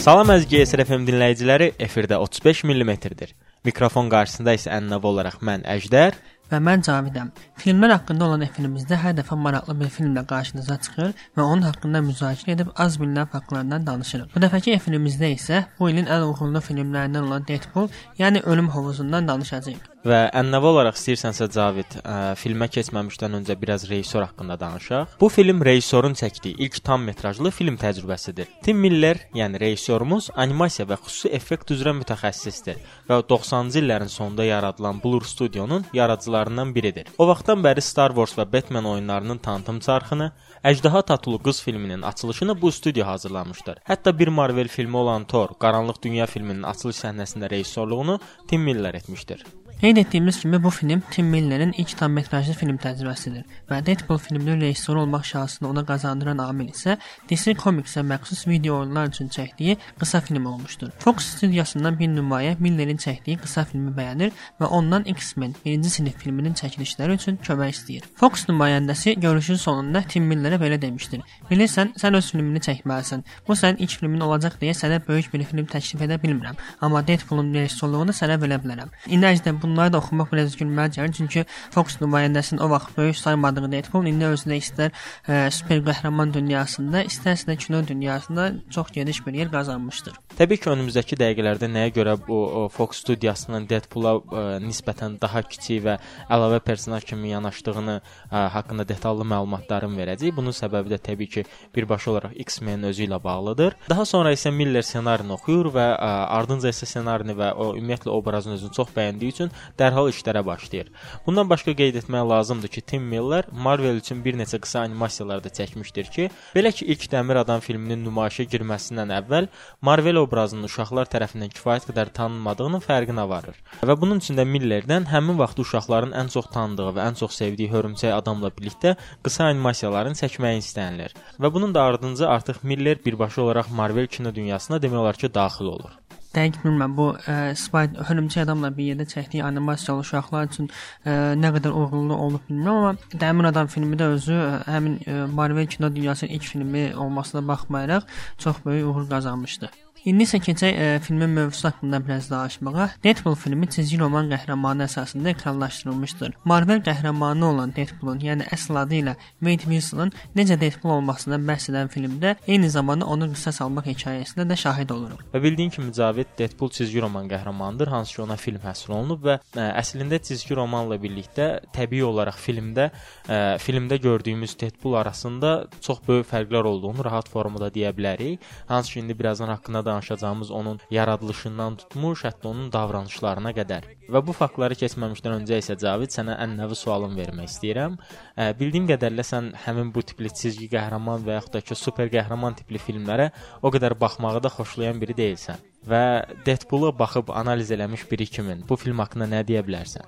Salam əziz GSR FM dinləyiciləri, efirdə 35 mm-dir. Mikrofon qarşısında isə ənənəvi olaraq mən Əjdər və mən Cavidəm. Filmlər haqqında olan efrimizdə hər dəfə maraqlı bir filmlə qarşınıza çıxır və onun haqqında müzakirə edib az bilinən faktlardan danışırıq. Bu dəfəki efrimizdə isə bu ilin ən uğurlu filmlərindən olan Deadpool, yəni Ölüm hovuzundan danışacağıq. Və ənənəvi olaraq istəyirsənsə Cavid, ə, filmə keçməmişdən öncə biraz rejissor haqqında danışaq. Bu film rejissorun çəkdiyi ilk tam metrajlı film təcrübəsidir. Tim Miller, yəni rejissorumuz, animasiya və xüsusi effekt üzrə mütəxəssisdir və 90-cı illərin sonunda yaradılan Blur Studionun yaradıcılarından biridir. O vaxtdan bəri Star Wars və Batman oyunlarının tanıtım çarxını, Əjdaha Tatulu qız filminin açılışını bu studiya hazırlamışdır. Hətta bir Marvel filmi olan Thor, Qaranlıq Dünya filminin açılış səhnəsində rejissorluğunu Tim Miller etmişdir. Qeyd etdiyimiz kimi bu film Tim Miller'in ilk tam metrajlı film təcrübəsidir və Deadpool filminin rejissoru olmaq şansını ona qazandıran amil isə DC Comics-ə məxsus video oyunlar üçün çəkdiyi qısa film olmuşdur. Fox studiyasından bir nümayə Miller'in çəkdiyi qısa filmi bəyənir və ondan X-Men 1-ci sinif filminin çəkilişləri üçün kömək istəyir. Fox nümayəndəsi görüşün sonunda Tim Miller'ə belə demişdir: "Bilirsən, sən öz filmini çəkməlisən. Bu sənin ilk filmin olacaq deyə sənə böyük bir film təklif edə bilmirəm, amma Deadpoolun rejissorluğunu sənə verə bilərəm." İndi bunları da oxumaq biraz gülməli gəlir, çünki Fox nümayəndəsinin o vaxt böyük saymadığı Deadpool indi özünə istər ə, super qəhrəman dünyasında, istərsə də kino dünyasında çox geniş bir yer qazanmışdır. Təbii ki, önümüzdəki dəqiqələrdə nəyə görə bu o, Fox studiyasının Deadpool-a ə, nisbətən daha kiçik və əlavə personaj kimi yanaşdığını ə, haqqında detallı məlumatlarım verəcəyik. Bunun səbəbi də təbii ki, birbaşa olaraq X-Men özü ilə bağlıdır. Daha sonra isə Miller ssenarini oxuyur və ə, ardınca isə ssenarini və o ümumiyyətlə obrazın özünü çox bəyəndiyi üçün dərhal işlərə başlayır. Bundan başqa qeyd etmək lazımdır ki, Tim Miller Marvel üçün bir neçə qısa animasiyalar da çəkmişdir ki, belə ki, ilk Dəmir Adam filminin nümayişə girməsindən əvvəl Marvel obrazının uşaqlar tərəfindən kifayət qədər tanınmadığının fərqinə varır. Və bunun üçün də Millerdən həmin vaxt uşaqların ən çox tanıdığı və ən çox sevdiyi Hörümçək adamla birlikdə qısa animasiyaların çəkməyi istənilir. Və bunun da ardınca artıq Miller birbaşa olaraq Marvel kino dünyasına demək olar ki, daxil olur dəqiq bilmirəm bu ə, Spider hörümçək adamla bir yerdə çəkdiyi animasiyalı uşaqlar üçün ə, nə qədər uğurlu olub bilmirəm, amma Dəmir Adam filmi də özü ə, həmin ə, Marvel kino dünyasının ilk filmi olmasına baxmayaraq çox böyük uğur qazanmışdı. İndi isə keçək e, filmin mövzusu haqqında biraz danışmağa. Deadpool filmi çizgi roman qəhrəmanı əsasında ekranlaşdırılmışdır. Marvel qəhrəmanı olan Deadpoolun, yəni əsl adı ilə Wade Wilsonun necə Deadpool olmasından bəhs edən filmdə eyni zamanda onun qisas almaq hekayəsinə də şahid oluruq. Və bildiyin kimi Cavid Deadpool çizgi roman qəhrəmanıdır, hansı ki ona film həsr olunub və ə, əslində çizgi romanla birlikdə təbii olaraq filmdə ə, filmdə gördüyümüz Deadpool arasında çox böyük fərqlər olduğunu rahat formada deyə bilərik. Hansı ki indi birazdan haqqında danışacağımız onun yaradılışından tutmuş, hətta onun davranışlarına qədər. Və bu faktları keçməmişdən öncə isə Cavid sənə ən-nəvi sualım vermək istəyirəm. Ə, bildiyim qədərilə sən həmin bu tipli cizgi qəhrəman və yaxud da ki, super qəhrəman tipli filmlərə o qədər baxmağı da xoşlayan biri deyilsən. Və Deadpool-a baxıb analiz eləmiş biri kimi bu film haqqında nə deyə bilərsən?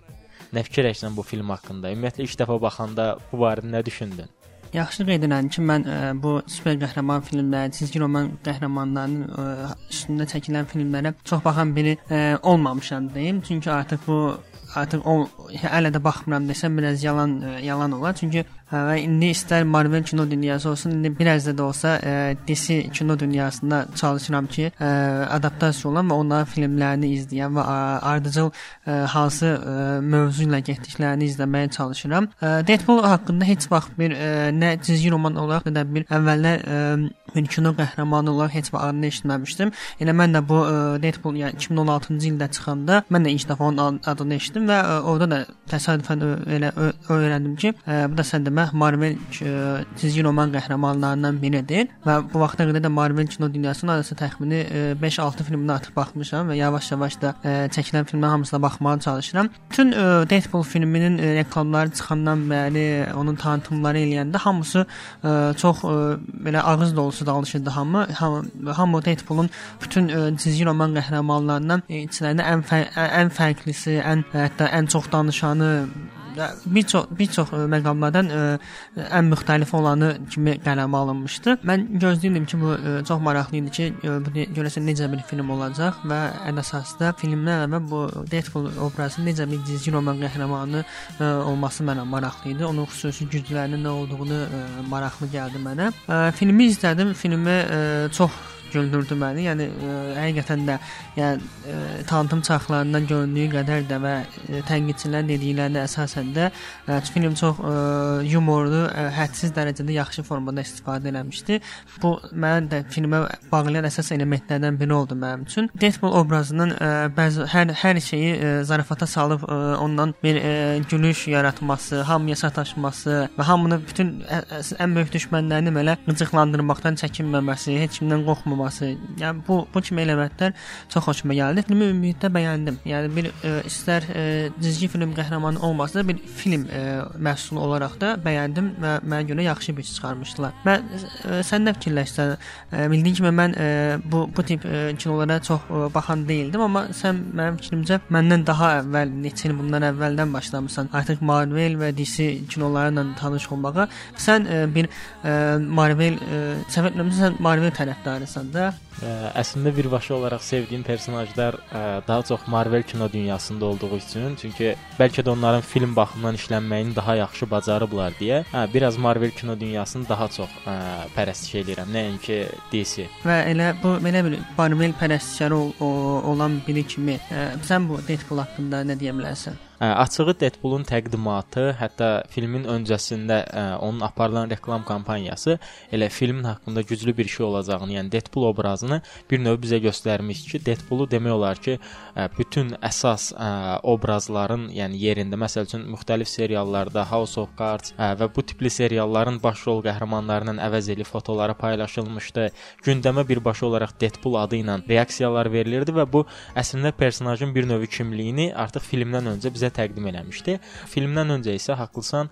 Nə fikirləşsən bu film haqqında? Ümumiyyətlə ilk dəfə baxanda bu barədə nə düşündün? Yaxşı qeyd edirəm ki, mən ə, e, bu super qəhrəman filmləri, çizgi roman qəhrəmanlarının ə, e, üstündə çəkilən filmlərə çox baxan biri ə, e, olmamışam deyim. Çünki artıq bu artıq o hələ də baxmıram desəm biraz yalan ə, yalan olar. Çünki və indi istər Marvel kino dünyası olsun, indi biraz da, da olsa ə, DC kino dünyasında çalışıram ki, ə, adaptasiya olan və onların filmlərini izləyən və ə, ardıcıl ə, hansı ə, mövzu ilə getdiklərini izləməyə çalışıram. Ə, Deadpool haqqında heç vaxt bir ə, nə cizgi roman olaraq, nə də bir əvvəllər ə, bir kino qəhrəmanı olaraq heç vaxt adını eşitməmişdim. Elə mən də bu ə, Deadpool yəni 2016-cı ildə çıxanda mən də ilk dəfə onun adını eşitdim və ə, orada da təsadüfən elə öyrəndim ki, ə, bu da sən Məhv Marvel çizgi roman qəhrəmanlarından biridir və bu vaxta qədər də Marvel kino dünyasının arası təxmini 5-6 filminə artıq baxmışam və yavaş-yavaş da çəkilən filmlərin hamısına baxmağa çalışıram. Bütün Deadpool filminin reklamları çıxandan bəri onun tanıtımları eləyəndə hamısı çox belə ağız dolusu danışırdı hamı. Hamı, Deadpoolun bütün çizgi roman qəhrəmanlarından içlərində ən fə ən fərqlisi, ən hətta ən çox danışanı bir çox bir çox məqamlardan ə, ən müxtəlif olanı kimi qələmə alınmışdı. Mən gözləyirdim ki, bu ə, çox maraqlı idi ki, ə, görəsən necə bir film olacaq və ən əsasda filmdən əvvəl bu Deadpool obrazı necə bir cizgi roman qəhrəmanı ə, olması mənə maraqlı idi. Onun xüsusi güclərinin nə olduğunu ə, maraqlı gəldi mənə. Ə, filmi izlədim. Filmi ə, çox güldürdü məni. Yəni ə, e, həqiqətən də yəni ə, e, tanıtım çarxlarından göründüyü qədər də və ə, e, tənqidçilərin dediklərinə əsasən də ə, film çox ə, yumorlu, ə, hədsiz dərəcədə yaxşı formada istifadə eləmişdi. Bu mənə də filmə bağlayan əsas elementlərdən biri oldu mənim üçün. Deadpool obrazının ə, bəzi hər hər şeyi ə, zarafata salıb ə, ondan bir ə, gülüş yaratması, hamıya sataşması və hamını bütün ə, ə, ən böyük düşmənlərini belə qıcıqlandırmaqdan çəkinməməsi, heç kimdən qorxmaması olması, yəni bu bu kimi elementlər çox xoşuma gəldi. Filmi ümumiyyətlə bəyəndim. Yəni bir ə, e, istər ə, e, cizgi film qəhrəmanı olmasa da bir film ə, e, məhsulu olaraq da bəyəndim və mənə görə yaxşı bir iş çıxarmışdılar. Mən ə, sən nə fikirləşsən? Ə, bildiyin kimi mən ə, bu bu tip ə, kinolara çox ə, baxan deyildim, amma sən mənim fikrimcə məndən daha əvvəl, neçə il bundan əvvəldən başlamısan artıq Marvel və DC kinoları ilə tanış olmağa. Sən ə, bir ə, Marvel ə, səbəb sən Marvel tərəfdarısan da. Əslində birbaşa olaraq sevdiyim personajlar daha çox Marvel kino dünyasında olduğu üçün, çünki bəlkə də onların film baxımından işlənməyini daha yaxşı bacarıblar deyə, hə, biraz Marvel kino dünyasını daha çox ə, pərəstiş edirəm, nəinki DC. Və elə bu belə bir Marvel pərəstişkarı ol, o, olan biri kimi, ə, sən bu Deadpool haqqında nə deyə bilərsən? Açığı Deadpoolun təqdimatı, hətta filmin öncəsində ə, onun aparılan reklam kampaniyası elə filmin haqqında güclü bir şey olacağını, yəni Deadpool obrazını bir növ bizə göstərmiş ki, Deadpoolu demək olar ki, ə, bütün əsas ə, obrazların, yəni yerində, məsəl üçün müxtəlif seriallarda House of Cards ə, və bu tipli serialların baş rol qəhrəmanlarının əvəz eli fotoları paylaşılmışdı. Gündəmə birbaşa olaraq Deadpool adı ilə reaksiyalar verilirdi və bu əslində personajın bir növ kimliyini artıq filmdən öncə bizə təqdim eləmişdi. Filmdən öncə isə haqlısan,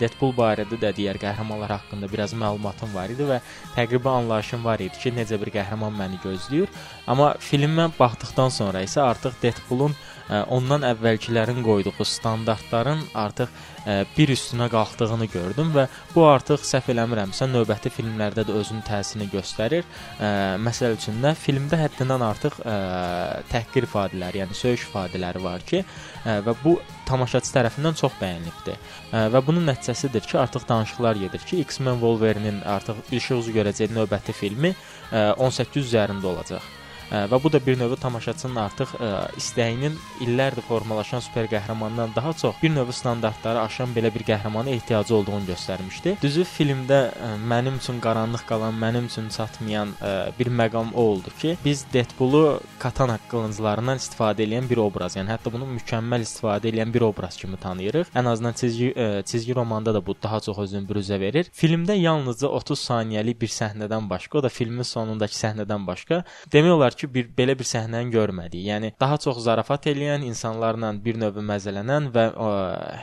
Deadpool barədə də digər qəhrəmanlar haqqında biraz məlumatım var idi və təqribi anlayışım var idi ki, necə bir qəhrəman məni gözləyir. Amma filmə baxdıqdan sonra isə artıq Deadpoolun ondan əvvəlkilərin qoyduğu standartların artıq bir üstünə qalxdığını gördüm və bu artıq səhv eləmirəmsə növbəti filmlərdə də özünün təsirini göstərir. Məsəl üçün də filmdə həddindən artıq təhqir ifadələri, yəni söyüş ifadələri var ki, və bu tamaşaçı tərəfindən çox bəyənilibdi. Və bunun nəticəsidir ki, artıq danışıqlar gedir ki, X-Men Wolverine-in artıq işıq üzü görəcəyi növbəti filmi 18 üzərində olacaq və bu da bir növ tamaşaçının artıq ə, istəyinin illərdir formalaşan super qəhrəmandan daha çox bir növ standartları aşan belə bir qəhrəmana ehtiyacı olduğunu göstərmişdi. Düzü filmdə ə, mənim üçün qaranlıq qalan, mənim üçün çatmayan ə, bir məqam o oldu ki, biz Deadpoolu katana qılınclarından istifadə edən bir obraz, yəni hətta bunu mükəmməl istifadə edən bir obraz kimi tanıyırıq. Ən azından çizgi ə, çizgi romanda da bu daha çox özünü büruzə verir. Filmdə yalnızca 30 saniyəlik bir səhnədən başqa, o da filmin sonundakı səhnədən başqa demək olar ki, bir belə bir səhnəni görmədik. Yəni daha çox zarafat eləyən, insanlarla bir növ məzələnən və ə,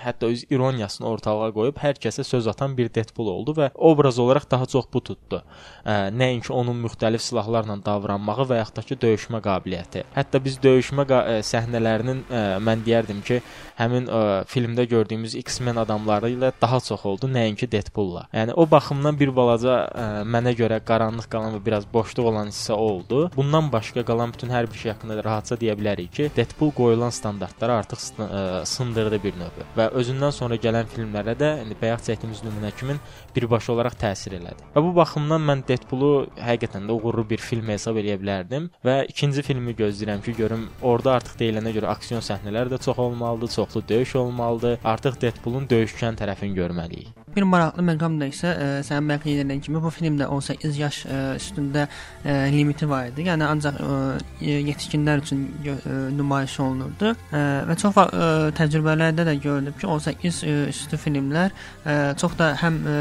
hətta öz ironiyasını ortalığa qoyub hər kəsə söz atan bir Deadpool oldu və obraz olaraq daha çox bu tutdu. Ə, nəinki onun müxtəlif silahlarla davranmağı və yaxud da ki döyüşmə qabiliyyəti. Hətta biz döyüşmə ə, səhnələrinin ə, mən deyərdim ki, həmin ə, filmdə gördüyümüz X-Men adamları ilə daha çox oldu, nəinki Deadpool-la. Yəni o baxımdan bir balaca ə, mənə görə qaranlıq qalan və biraz boşluq olan hissə oldu. Bundan başqa qalan bütün hər bir şey haqqında rahatca deyə bilərik ki, Deadpool qoyulan standartları artıq ə, sındırdı bir növ və özündən sonra gələn filmlərə də indi bayaq çəkdiyimiz nümunə kimi birbaşa olaraq təsir elədi. Və bu baxımdan mən Deadpoolu həqiqətən də uğurlu bir film hesab edə bilərdim və ikinci filmi gözləyirəm ki, görüm orada artıq deyilənə görə aksiyon səhnələri də çox olmalıdır, çoxlu döyüş olmalıdır. Artıq Deadpoolun döyüşkən tərəfini görməliyik. Bir maraqlı məqam da isə ə, sənin bəyan etdiyin kimi bu filmdə 18 yaş ə, üstündə ə, limiti var idi. Yəni ancaq ə, yetişkinlər üçün ə, nümayiş olunurdu. Ə, və çox ə, təcrübələrdə də görülüb ki, 18 ə, üstü filmlər ə, çox da həm ə,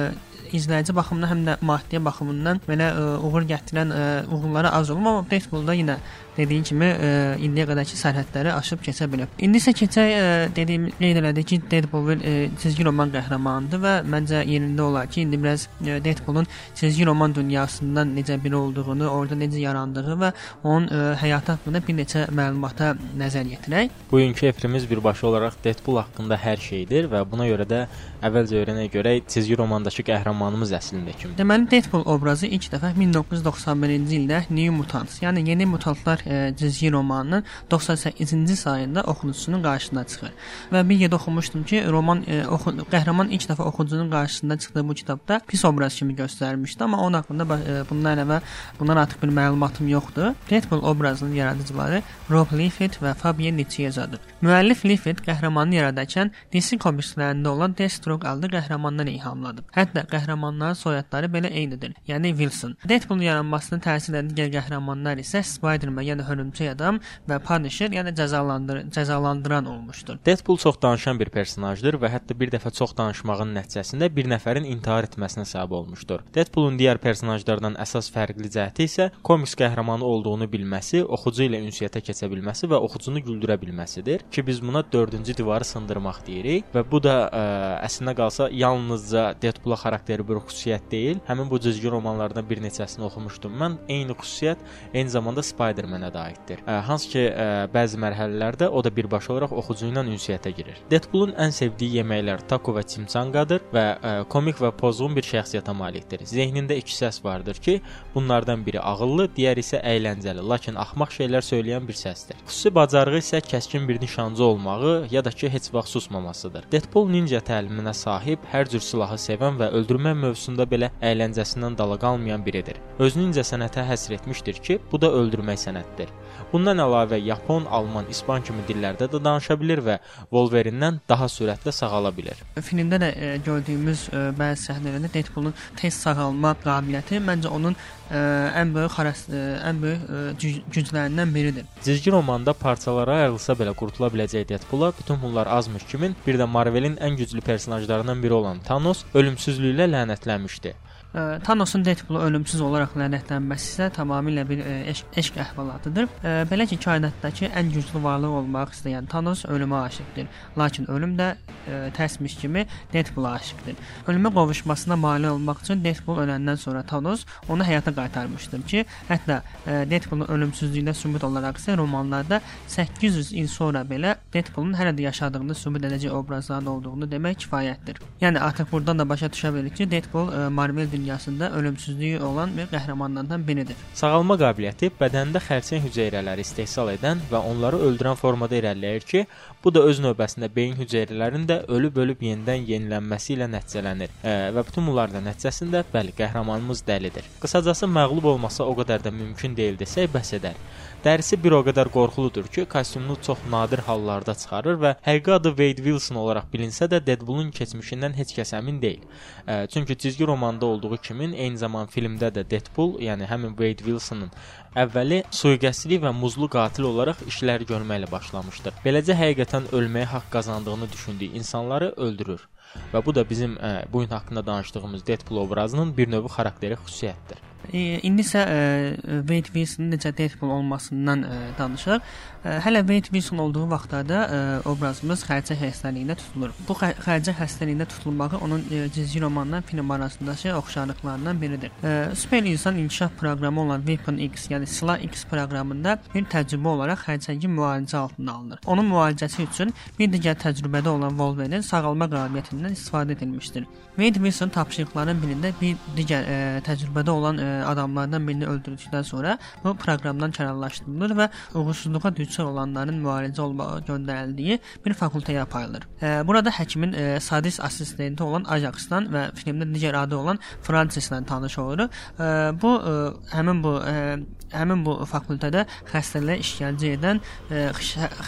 izləyici baxımından, həm də maddi baxımından belə ə, uğur gətirən ə, uğurlara az olub, amma Deadpool-da yenə dediyim kimi ə, indiyə qədərki sərhədləri aşıb keçə bilib. İndi isə keçək ə, dediyim qeyd elədik ki, Deadpool ə, çizgi roman qəhrəmanıdır və məncə yerində olar ki, indi biraz ə, Deadpoolun çizgi roman dünyasından necə biri olduğunu, orada necə yarandığı və onun ə, həyatı haqqında bir neçə məlumata nəzər yetirək. Bugünkü efirimiz birbaşa olaraq Deadpool haqqında hər şeydir və buna görə də əvvəlcə öyrənək görək çizgi romandakı qəhrəmanımız əslində kimdir. Deməli Deadpool obrazı ilk dəfə 1991-ci ildə New Mutants, yəni Yeni Mutantlar e, cizgi romanının 98-ci sayında oxucusunun qarşısına çıxır. Və bir yerdə oxumuşdum ki, roman e, oxu qəhrəman ilk dəfə oxucunun qarşısında çıxdığı bu kitabda pis obraz kimi göstərilmişdi, amma onun haqqında e, bundan əlavə bundan artıq bir məlumatım yoxdur. Deadpool obrazının yaradıcıları Rob Liefeld və Fabian Nicieza'dır. Müəllif Liefeld qəhrəmanı yaradarkən DC komikslərində olan Deathstroke adlı qəhrəmandan ilhamlanıb. Hətta qəhrəmanların soyadları belə eynidir. Yəni Wilson. Deadpoolun yaranmasına təsir edən digər qəhrəmanlar isə Spider-Man, yəni Hörümçək adam və Punisher, yəni cəzalandır cəzalandıran olmuşdur. Deadpool çox danışan bir personajdır və hətta bir dəfə çox danışmağın nəticəsində bir nəfərin intihar etməsinə səbəb olmuşdur. Deadpoolun digər personajlardan əsas fərqli cəhəti isə komiks qəhrəmanı olduğunu bilməsi, oxucu ilə ünsiyyətə keçə bilməsi və oxucunu güldürə bilməsidir ki, biz buna 4-cü divarı sındırmaq deyirik və bu da ə, əslində qalsa yalnızca Deadpoola xarakteri bir xüsusiyyət deyil, həmin bu cizgi romanlardan bir neçəsini oxumuşdum mən. Eyni xüsusiyyət eyni zamanda Spider-Man-ə də aiddir. Ə, hansı ki, ə, bəzi mərhələlərdə o da birbaşa olaraq oxucu ilə ünsiyyətə girir. Deadpoolun ən sevdiyi yeməklər taco və çimçanqadır və ə, komik və pozğun bir şəxsiyyətə malikdir. Zehnində iki səs vardır ki, bunlardan biri ağıllı, digəri isə əyləncəli, lakin axmaq şeylər söyləyən bir səsdir. Xüsusi bacarığı isə kəskin bir nişancı olmağı ya da ki, heç vaxt susmamasıdır. Deadpool ninja təliminə sahib, hər cür silahı sevən və öldürmə mövzusunda belə əyləncəsindən dala qalmayan biridir. Özünü incə sənətə həsr etmişdir ki, bu da öldürmək sənətidir. Bundan əlavə yapon, alman, ispan kimi dillərdə də danışa bilir və Wolverine-dən daha sürətlə sağala bilir. Filmdə də e, gördüyümüz e, bəzi səhnələrdə Deadpoolun tez sağalma qabiliyyəti məncə onun ə, ən böyük xaras ə, ən böyük ə, güclərindən biridir. Cizgi romanda parçalara ayrılsa belə qurtula biləcək Deadpoola bütün bunlar azmış kimin bir də Marvelin ən güclü personajlarından biri olan Thanos ölümsüzlüklə lənətlənmişdi. Thanosun Deadpool ölümsüz olaraq lənətlənməsi isə tamamilə bir ə, eşq, eşq əhvalatıdır. Ə, belə ki, kainatdakı ən güclü varlıq olmaq istəyən Thanos ölümə aşiqdir. Lakin ölüm də ə, təsmiş kimi Deadpool-a aşiqdir. Ölümə qovuşmasına mane olmaq üçün Deadpool öləndən sonra Thanos onu həyata qaytarmışdır ki, hətta ə, Deadpoolun ölümsüzlüyünə sübut olaraq isə romanlarda 800 il sonra belə Deadpoolun hələ də yaşadığını sübut edəcək obrazların olduğunu demək kifayətdir. Yəni artıq buradan da başa düşə bilirik ki, Deadpool ə, Marvel dünyasında ölümsüzlüyü olan bir qəhrəmanlardan biridir. Sağalma qabiliyyəti bədəndə xərçəng hüceyrələri istehsal edən və onları öldürən formada irəliləyir ki, bu da öz növbəsində beyin hüceyrələrinin də ölüb-ölüb yenidən yenilənməsi ilə nəticələnir. E, və bütün bunların nəticəsində bəli, qəhrəmanımız dəlidir. Qısacası məğlub olması o qədər də mümkün deyil desək bəs edər. Dərisi bir o qədər qorxuludur ki, kostyumunu çox nadir hallarda çıxarır və həqiqi adı Wade Wilson olaraq bilinsə də Deadpoolun keçmişindən heç kəs əmin deyil. E, çünki cizgi romanda olduğu kimi eyni zamanda filmdə də Deadpool, yəni həmin Wade Wilsonun əvvəli sui-qəsdli və muzlu qatil olaraq işlər görməklə başlamışdır. Beləcə həqiqətən ölməyə haqq qazandığını düşündüyü insanları öldürür. Və bu da bizim ə, bu gün haqqında danışdığımız Deadpool obrazının bir növ xarakteri xüsusiyyətdir. E, indi isə e, Wade Wilson necə Deadpool olmasından e, danışaq. E, hələ Wade Wilson olduğu vaxtlarda e, obrazımız xərçəng xəstəliyində tutulur. Bu xə xərçəng xəstəliyində tutulmağı onun e, cizgi romanla film arasındakı oxşarlıqlarından biridir. E, Super insan inkişaf proqramı olan Weapon X, yəni Silah X proqramında bir təcrübə olaraq xərçəngin müalicə altına alınır. Onun müalicəsi üçün bir digər təcrübədə olan Wolverine sağalma qabiliyyətindən istifadə edilmişdir. Wade Wilson tapşırıqların birində bir digər e, təcrübədə olan e, adamlardan birini öldürdükdən sonra bu proqramdan kənarlaşdırılır və uğursuzluğa düçar olanların müalicə olmağa göndərildiyi bir fakültəyə aparılır. Burada həkimin e, sadist assistenti olan Ajaxdan və filmdə digər adı olan Francislə tanış oluruq. Bu e, həmin bu e, həmin bu fakültədə xəstələrə işgəncə edən e,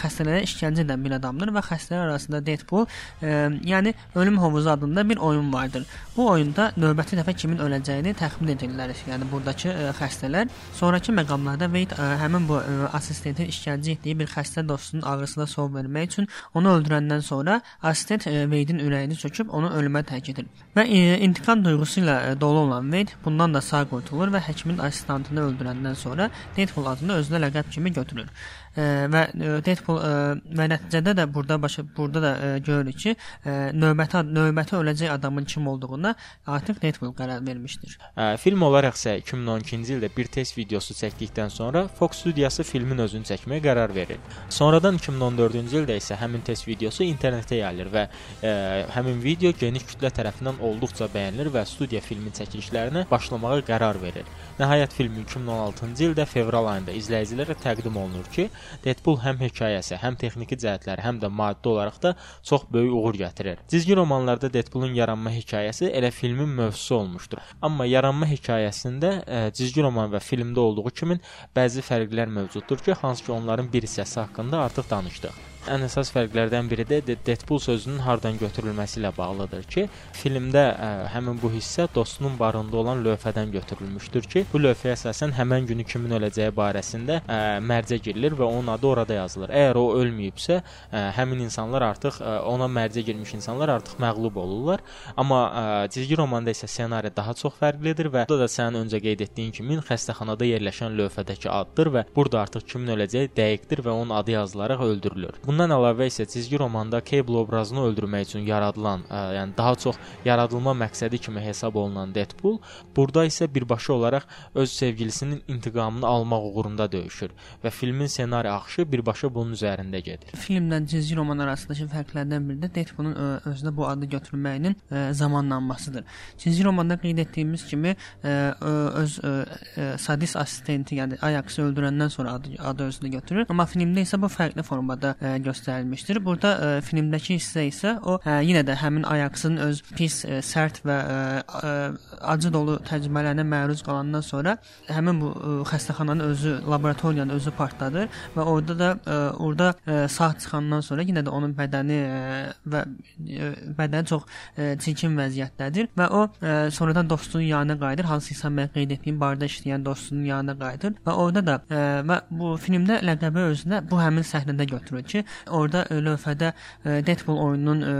xəstələrə işgəncə edən bir adamdır və xəstələr arasında Deadpool, yəni Ölüm Hovuzu adında bir oyun vardır. Bu oyunda növbəti dəfə kimin öləcəyini təxmin edirlər. Yəni yəni burdakı ə, xəstələr. Sonrakı məqamlarda Wade ə, həmin bu ə, assistentin işgəncə etdiyi bir xəstə dostunun ağrısına son vermək üçün onu öldürəndən sonra assistent Wade-in ürəyini söküb onu ölümə tərk edir. Və ə, intiqam duyğusu ilə ə, dolu olan Wade bundan da sağ qurtulur və həkimin assistantını öldürəndən sonra Deadpool adını özünə ləqəb kimi götürür və ə, Deadpool ə, və nəticədə də burada başa burada da ə, görürük ki, ə, növbəti növbəti öləcək adamın kim olduğuna artıq Deadpool qərar vermişdir. Ə, film olaraq isə 2012-ci ildə bir test videosu çəkdikdən sonra Fox studiyası filmin özünü çəkməyə qərar verir. Sonradan 2014-cü ildə isə həmin test videosu internetə yayılır və ə, həmin video geniş kütlə tərəfindən olduqca bəyənilir və studiya filmin çəkilişlərinə başlamağa qərar verir. Nəhayət film 2016-cı ildə fevral ayında izləyicilərə təqdim olunur ki, Deadpool həm hekayəsi, həm texniki cəhətləri, həm də maddi olaraq da çox böyük uğur gətirir. Cizgi romanlarda Deadpoolun yaranma hekayəsi elə filmin mövzusu olmuşdur. Amma yaranma hekayəsində ə, cizgi roman və filmdə olduğu kimi bəzi fərqlər mövcuddur ki, hansı ki onların bir hissəsi haqqında artıq danışdıq. Ən əsas fərqlərdən biri də Deadpool sözünün hardan götürülməsi ilə bağlıdır ki, filmdə ə, həmin bu hissə dostunun barında olan lövhədən götürülmüşdür ki, bu lövhəyə əsasən həmin günü kimin öləcəyi barəsində ə, mərcə girilir və onun adı orada yazılır. Əgər o ölməyibsə, ə, həmin insanlar artıq ə, ona mərcə girmiş insanlar artıq məğlub olurlar. Amma ə, cizgi romanda isə ssenari daha çox fərqlidir və burada da sənin öncə qeyd etdiyin kimi xəstəxanada yerləşən lövhədəki addır və burada artıq kimin öləcəyi dəqiqdir və onun adı yazılaraq öldürülür. Bunun Bundan əlavə isə cizgi romanda Cable obrazını öldürmək üçün yaradılan, ə, yəni daha çox yaradılma məqsədi kimi hesab olunan Deadpool burada isə birbaşa olaraq öz sevgilisinin intiqamını almaq uğrunda döyüşür və filmin ssenari axışı birbaşa bunun üzərində gedir. Filmlə cizgi roman arasındakı fərqlərdən biri də Deadpoolun özünə bu adı götürməyinin ə, zamanlanmasıdır. Cizgi romanda qeyd etdiyimiz kimi ə, öz ə, sadist assistenti, yəni Ajax-ı öldürəndən sonra adı, adı özünə götürür, amma filmdə isə bu fərqli formada ə, göstərilmişdir. Burada ə, e, filmdəki hissə isə o ə, e, yenə də həmin Ajaxın öz pis, ə, e, sərt və ə, ə, acı dolu təcrübələrinə məruz qalandan sonra həmin bu ə, xəstəxananın özü, laboratoriyanın özü partladır və orada da ə, orada ə, sağ çıxandan sonra yenə də onun bədəni ə, və ə, bədəni çox ə, çirkin vəziyyətdədir və o ə, sonradan dostunun yanına qayıdır, hansısa mən qeyd etdiyim barda işləyən dostunun yanına qayıdır və orada da ə, və bu filmdə ləqəbi özünə bu həmin səhnədə götürür ki, orada ə, e, lövhədə e, Deadpool oyununun e,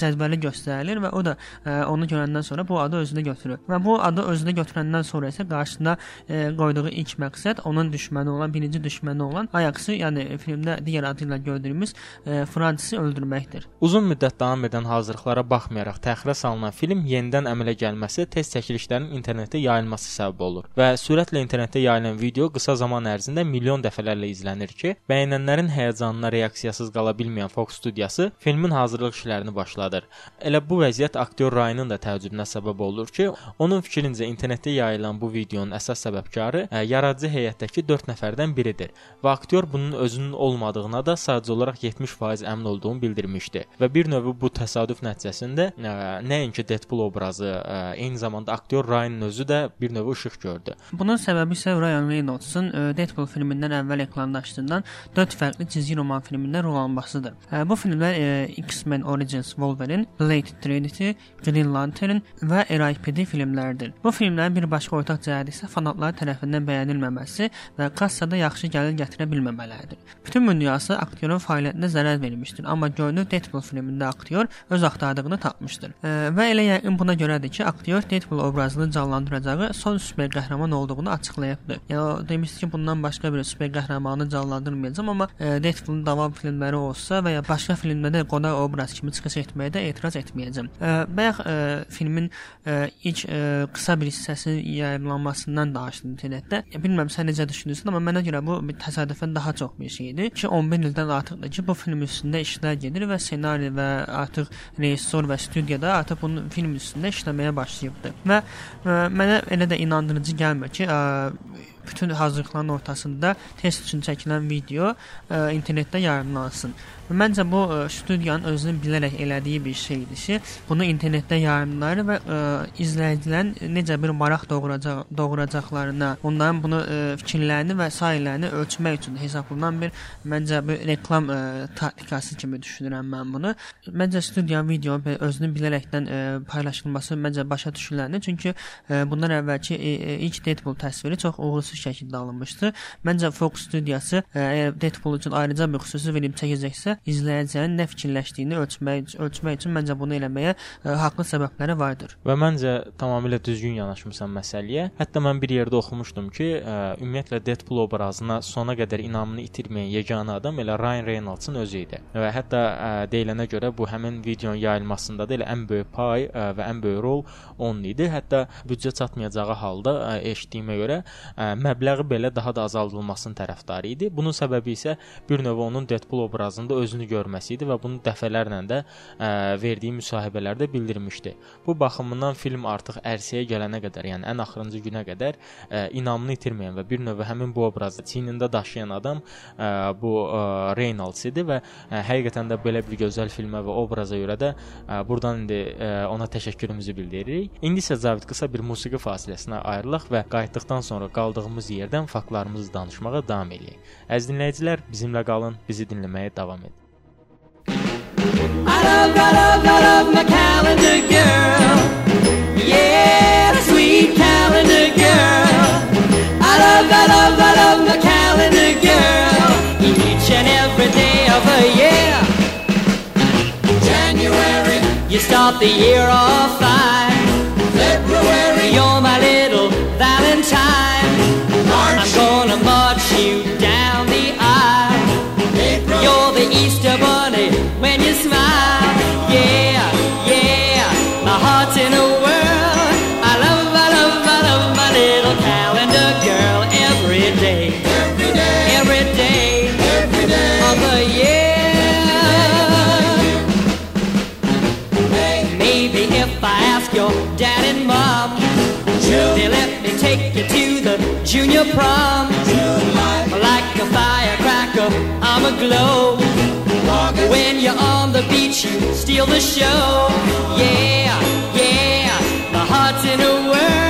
cədvəli göstərilir və o da onu görəndən sonra bu adı özünə götürür. Və bu adı özünə götürəndən sonra isə qarşısına qoyduğu ilk məqsəd onun düşməni olan, birinci düşməni olan Ajax-ı, yəni filmdə digər adı ilə gördüyümüz Fransızı öldürməkdir. Uzun müddət davam edən hazırlıqlara baxmayaraq təxirə salınan film yenidən əmələ gəlməsi test çəkilişlərinin internetdə yayılması səbəb olur və sürətlə internetdə yayılan video qısa zaman ərzində milyon dəfələrlə izlənir ki, bəyənənlərin həyəcanına reaksiyası səssiz qala bilməyən Fox studiyası filmin hazırlıq işlərini başladır. Elə bu vəziyyət aktyor Ryanın da təəccübünə səbəb olur ki, onun fikrincə internetdə yayılan bu videonun əsas səbəbkarı ə, yaradıcı heyətdəki 4 nəfərdən biridir və aktyor bunun özünün olmadığına da sadəcə olaraq 70% əmin olduğunu bildirmişdi. Və bir növ bu təsadüf nəticəsində ə, nəinki Deadpool obrazı, ə, eyni zamanda aktyor Ryanın özü də bir növ işıq gördü. Bunun səbəbi isə Ryan Reynolds'un Deadpool filmindən əvvəl ekranlaşdırılan 4 fərqli cizgi roman filmində rol almasıdır. Bu filmlər e, X-Men Origins Wolverine, Blade Trinity, Green Lantern və R.I.P.D filmləridir. Bu filmlərin bir başqa ortaq cəhəti isə fanatlar tərəfindən bəyənilməməsi və kassada yaxşı gəlir gətirə bilməmələridir. Bütün dünyası aktyorun fəaliyyətinə zərər vermişdir, amma görünür Deadpool filmində aktyor öz axtardığını tapmışdır. Və elə yəqin buna görədir ki, aktyor Deadpool obrazını canlandıracağı son super qəhrəman olduğunu açıqlayıbdır. Yəni demişdi ki, bundan başqa bir super qəhrəmanı canlandırmayacağam, amma Deadpoolun davam filmləri olsa və ya başqa filmdə də qonaq obraz kimi çıxış etməyə də etiraz etməyəcəm. E, bayaq e, filmin e, ilk e, qısa bir hissəsinin yayımlanmasından danışdım internetdə. Bilmirəm sən necə düşünürsən, amma mənə görə bu bir təsadüfən daha çox bir şeydir ki, 11 ildən artıqdır ki, bu film üstündə işlər gedir və ssenari və artıq rejissor və studiyada artıq bunun film üstündə işləməyə başlayıbdı. Və ə, mənə elə də inandırıcı gəlmir ki, ə, bütün hazırlıqların ortasında test üçün çəkilən video ə, internetdə yayımlansın. Məncə bu ə, studiyanın özünün bilərək elədiyi bir şeydir ki, bunu internetdə yayımlar və ə, izləyicilərin necə bir maraq doğuracaq doğuracaqlarına, onların bunu ə, fikirlərini və sairələrini ölçmək üçün hesablanan bir məncə bir reklam ə, taktikası kimi düşünürəm mən bunu. Məncə studiya video özünü bilərəkdən ə, paylaşılması məncə başa düşüləndir. Çünki ə, bundan əvvəlki ə, ilk Deadpool təsviri çox uğursuz şəkildə alınmışdı. Məncə Fox studiyası ə, əgər Deadpool üçün ayrıca bir xüsusi film çəkəcəksə, izləyicinin nə fikirləşdiyini ölçmək ölçmək üçün məncə bunu eləməyə ə, haqlı səbəbləri vardır. Və məncə tamamilə düzgün yanaşmısan məsələyə. Hətta mən bir yerdə oxumuşdum ki, ə, ümumiyyətlə Deadpool obrazına sona qədər inamını itirməyən yeganə adam elə Ryan Reynolds-ın özü idi. Və hətta ə, deyilənə görə bu həmin videonun yayılmasında da elə ən böyük pay ə, və ən böyük rol onun idi. Hətta büdcə çatmayacağı halda ə, eşitdiyimə görə ə, məbləği belə daha da azaldılmasının tərəfdarı idi. Bunun səbəbi isə bir növ onun Deadpool obrazında özünü görməsi idi və bunu dəfələrlə də ə, verdiyi müsahibələrdə bildirmişdi. Bu baxımından film artıq ərsəyə gələnə qədər, yəni ən axırıncı günə qədər ə, inamını itirməyən və bir növ həmin bu obrazı çiynində daşıyan adam ə, bu ə, Reynolds idi və ə, həqiqətən də belə bir gözəl filmə və obraza görə də ə, buradan indi ə, ona təşəkkürümüzü bildiririk. İndi isə Zavid qısa bir musiqi fasiləsinə ayrılaq və qayıtdıqdan sonra qaldığımız yerdən faktlarımızı danışmağa davam eləyək. Əziz dinləyicilər, bizimlə qalın, bizi dinləməyə davam edin. I love, I love, I love my calendar girl. Yeah, the sweet calendar girl. I love, I love, I love my calendar girl. Each and every day of the year. January, you start the year off fine. February, you're my little Valentine. Junior prom. Like a firecracker, I'm a glow. When you're on the beach, you steal the show. Yeah, yeah, my heart's in a whirl.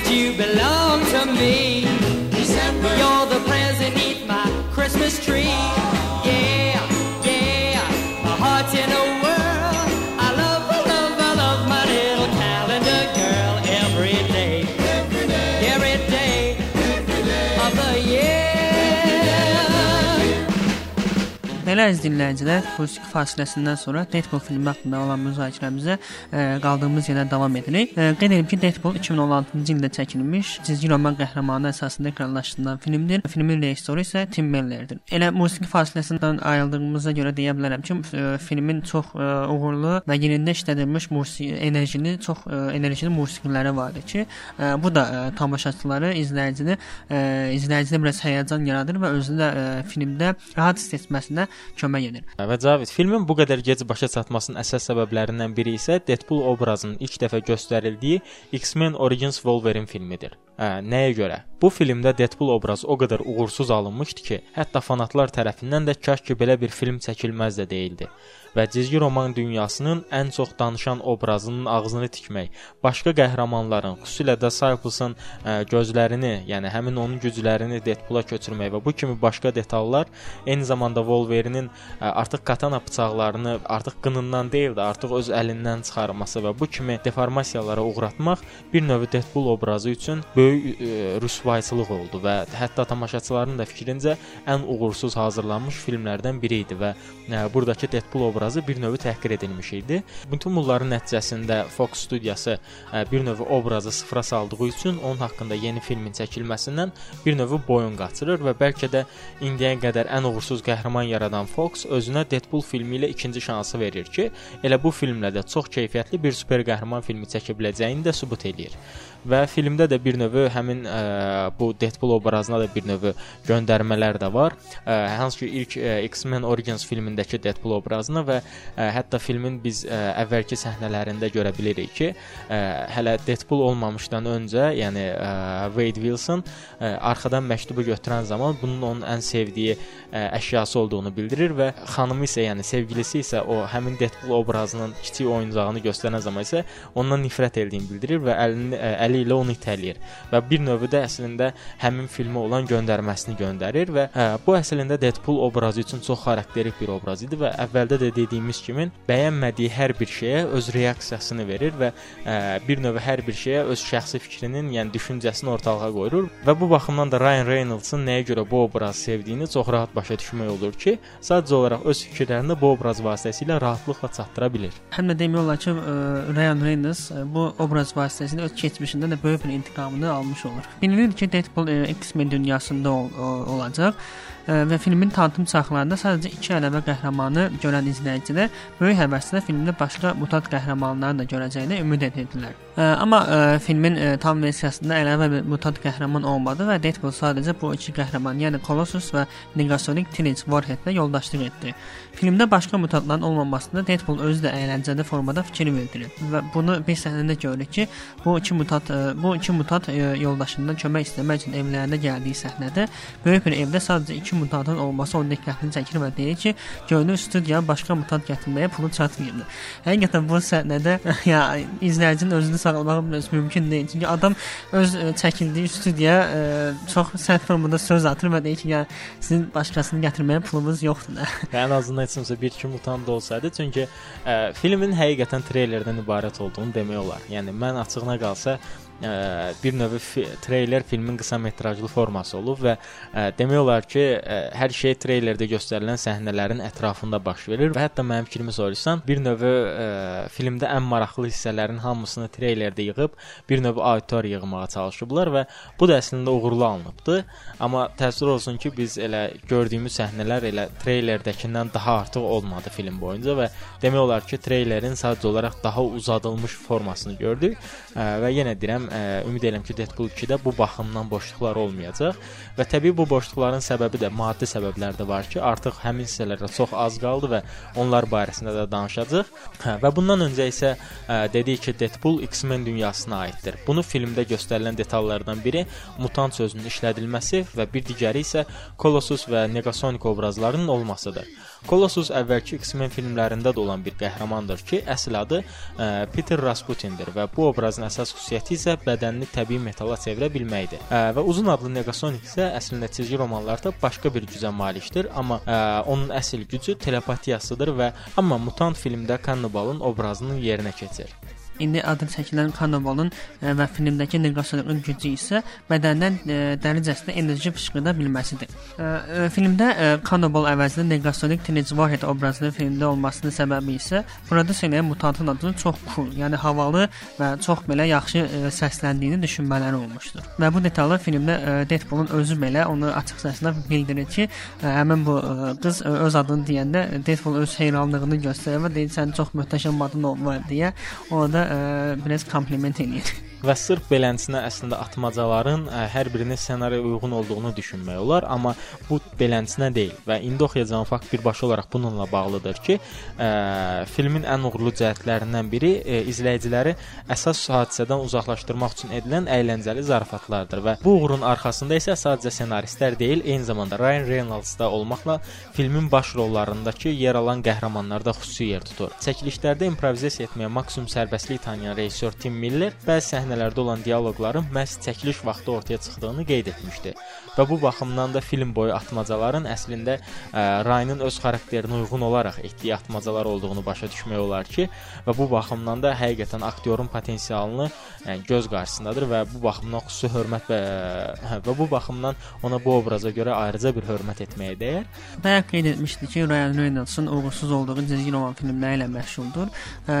That you belong to me. December, you're the present neath my Christmas tree. Belə əziz dinləyicilər, musiqi fasiləsindən sonra Deadpool filmi haqqında olan müzakirəmizə ə, qaldığımız yerdən davam edirik. Ə, Qeyd edim ki, Deadpool 2016-cı ildə çəkilmiş, cizgi roman qəhrəmanı əsasında ekranlaşdırılan filmdir. Filmin rejissoru isə Tim Millerdir. Elə musiqi fasiləsindən ayrıldığımıza görə deyə bilərəm ki, ə, filmin çox ə, uğurlu və yerində işlədilmiş musiqi enerjili, çox ə, enerjili musiqiləri vardır ki, ə, bu da ə, tamaşaçıları, izləyicini, ə, izləyicidə biraz həyəcan yaradır və özünü də ə, filmdə rahat hiss etməsinə kömək edir. Və Cavid, filmin bu qədər gec başa çatmasının əsas səbəblərindən biri isə Deadpool obrazının ilk dəfə göstərildiyi X-Men Origins Wolverine filmidir. Hə, nəyə görə? Bu filmdə Deadpool obrazı o qədər uğursuz alınmışdı ki, hətta fanatlar tərəfindən də kaş ki belə bir film çəkilməz də deyildi. Və cizgi roman dünyasının ən çox danışan obrazının ağzını tikmək, başqa qəhrəmanların, xüsusilə də Cyclops-ın ə, gözlərini, yəni həmin onun güclərini Deadpool-a köçürmək və bu kimi başqa detallar eyni zamanda karakterinin ə, artıq katana bıçaqlarını artıq qınından deyil də, artıq öz əlindən çıxarması və bu kimi deformasiyalara uğratmaq bir növ Deadpool obrazı üçün böyük ə, rüsvayçılıq oldu və hətta tamaşaçıların da fikrincə ən uğursuz hazırlanmış filmlərdən biri idi və ə, buradakı Deadpool obrazı bir növ təhqir edilmiş idi. Bütün bunların nəticəsində Fox studiyası ə, bir növ obrazı sıfıra saldığı üçün onun haqqında yeni filmin çəkilməsindən bir növ boyun qaçırır və bəlkə də indiyə qədər ən uğursuz qəhrəman yaradan Fox özünə Deadpool filmi ilə ikinci şansı verir ki, elə bu filmlə də çox keyfiyyətli bir super qəhrəman filmi çəkə biləcəyini də sübut eləyir. Və filmdə də bir növ həmin ə, bu Deadpool obrazına da bir növ göndərmələr də var. Ə, hansı ki ilk ə, X-Men Origins filmindəki Deadpool obrazını və ə, hətta filmin biz ə, əvvəlki səhnələrində görə bilirik ki, ə, hələ Deadpool olmamışdan öncə, yəni ə, Wade Wilson ə, arxadan məktubu götürən zaman bunun onun ən sevdiyi ə, əşyası olduğunu bildirir və xanımı isə, yəni sevgilisi isə o həmin Deadpool obrazının kiçik oyuncağını göstərən zaman isə ondan nifrət etdiyini bildirir və əlini ə, əli ilə onu itələyir və bir növ də əslində həmin filmə olan göndərməsini göndərir və hə, bu əslində Deadpool obrazı üçün çox xarakterik bir obraz idi və əvvəldə də dediyimiz kimi bəyənmədiyi hər bir şeyə öz reaksiyasını verir və ə, bir növ hər bir şeyə öz şəxsi fikrinin, yəni düşüncəsini ortalığa qoyur və bu baxımdan da Ryan Reynolds-ın nəyə görə bu obrazı sevdiyini çox rahat başa düşmək olur ki, sadəcə olaraq öz fikirlərini bu obraz vasitəsilə rahatlıqla çatdıra bilir. Həm də demək olar ki, ə, Ryan Reynolds ə, bu obraz vasitəsilə öz keçmişində də böyük bir intiqamını almış olur. Bilinir ki, Deadpool X-Men dünyasında ol, olacaq və filmin tanıtım çaxlarında sadəcə iki ələbə qəhrəmanı görən izləyicilər böyük həvəslə filmdə başqa mutant qəhrəmanları da görəcəyinə ümid edirdilər. Amma e, filmin e, tam versiyasında əlavə bir mutant qəhrəman olmadı və Deadpool sadəcə bu iki qəhrəman, yəni Colossus və Negasonic Teenage Warhead-lə yoldaşlıq etdi. Filmdə başqa mutantların olmamasında Deadpool özü də əyləncəli formada fikir bildirir və bunu bir səhnədə görürük ki, bu iki mutant bu iki mutant yoldaşından kömək istəmək üçün evlərinə gəldiyi səhnədə böyük bir evdə sadəcə iki mutantın olması onun diqqətini çəkir və deyir ki, görünür studiya başqa mutant gətirməyə pulu çatmırdı. Həqiqətən bu səhnədə ya izləyicinin özünü saxlamağı biraz mümkün deyil. Çünki adam öz ə, çəkildiyi studiyaya ə, çox sərt formada söz atır və deyir ki, ya sizin başqasını gətirməyə pulunuz yoxdur. Və ən azından heç olmasa bir iki mutant olsaydı, çünki ə, filmin həqiqətən treylerdən ibarət olduğunu demək olar. Yəni mən açığına qalsa ə, bir növ treyler filmin qısa metrajlı forması olub və ə, demək olar ki, ə, hər şey treylerdə göstərilən səhnələrin ətrafında baş verir və hətta mənim fikrimi soruşsan, bir növ filmdə ən maraqlı hissələrin hamısını treylerdə yığıb bir növ auditoriya yığmağa çalışıblar və bu da əslində uğurlu alınıbdı. Amma təəssüf olsun ki, biz elə gördüyümüz səhnələr elə treylerdəkindən daha artıq olmadı film boyunca və demək olar ki, treylerin sadəcə olaraq daha uzadılmış formasını gördük ə, və yenə deyirəm ə, ümid edirəm ki, Deadpool 2-də bu baxımdan boşluqlar olmayacaq və təbii bu boşluqların səbəbi də maddi səbəblər də var ki, artıq həmin hissələrə çox az qaldı və onlar barəsində də danışacağıq. Hə, və bundan öncə isə ə, dedik ki, Deadpool X-Men dünyasına aiddir. Bunu filmdə göstərilən detallardan biri mutant sözünün işlədilməsi və bir digəri isə Colossus və Negasonic obrazlarının olmasıdır. Colossus əvvəlki X-Men filmlərində də olan bir qəhrəmandır ki, əsl adı ə, Peter Rasputindir və bu obrazın əsas xüsusiyyəti isə bədənini təbii metala çevirə bilməkdir. Ə, və uzun adlı Negasonic isə əslində cizgi romanlarda başqa bir gücə malikdir, amma ə, onun əsl gücü telepatiyasıdır və amma mutant filmdə Cannibalın obrazının yerinə keçir. İndi adı çəkilən Kannibalın e, və filmdəki Negasonikin gücü isə bədəndən e, dərəcəsində enerji fışqırda bilməsidir. E, filmdə Cannibal əvəzinə Negasonik Teenage Warhead obrazının filmdə olmasının səbəbi isə söyləyən mutantın adının çox cool, yəni havalı və çox belə yaxşı səsləndiyini düşünmələri olmuşdur. Və bu detallar filmdə Deadpoolun özü belə onu açıq səslə bildirir ki, həmin bu qız öz adını deyəndə Deadpool öz heyranlığını göstərir və deyir sən çox möhtəşəm adın var deyə orada ə, biraz kompliment eləyir. Və sırf beləsinə əslində atmacaların ə, hər birinin ssenariyə uyğun olduğunu düşünmək olar, amma bu beləsinə deyil və indi oxuyacağım fakt birbaşa olaraq bununla bağlıdır ki, ə, filmin ən uğurlu cəhətlərindən biri ə, izləyiciləri əsas hadisədən uzaqlaşdırmaq üçün edilən əyləncəli zarafatlardır və bu uğurun arxasında isə sadəcə ssenaristlər deyil, eyni zamanda Ryan Reynolds da olmaqla filmin baş rollarındakı yer alan qəhrəmanlar da xüsusi yer tutur. Çəkilişlərdə improvizasiya etməyə maksimum sərbəstlik tanıyan rejissor Tim Miller bəzi səhnələr səhnələrdə olan dialoqların məhz çəkiliş vaxtı ortaya çıxdığını qeyd etmişdi. Və bu baxımdan da film boyu atmacaların əslində ə, Ryanın öz xarakterinə uyğun olaraq etdiyi atmacalar olduğunu başa düşmək olar ki, və bu baxımdan da həqiqətən aktyorun potensialını yəni, göz qarşısındadır və bu baxımdan xüsusi hörmət və hə, və bu baxımdan ona bu obraza görə ayrıca bir hörmət etməyə dəyər. Bayaq qeyd etmişdik ki, Ryan Reynolds'ın uğursuz olduğu cizgi roman filmləri ilə məşğuldur.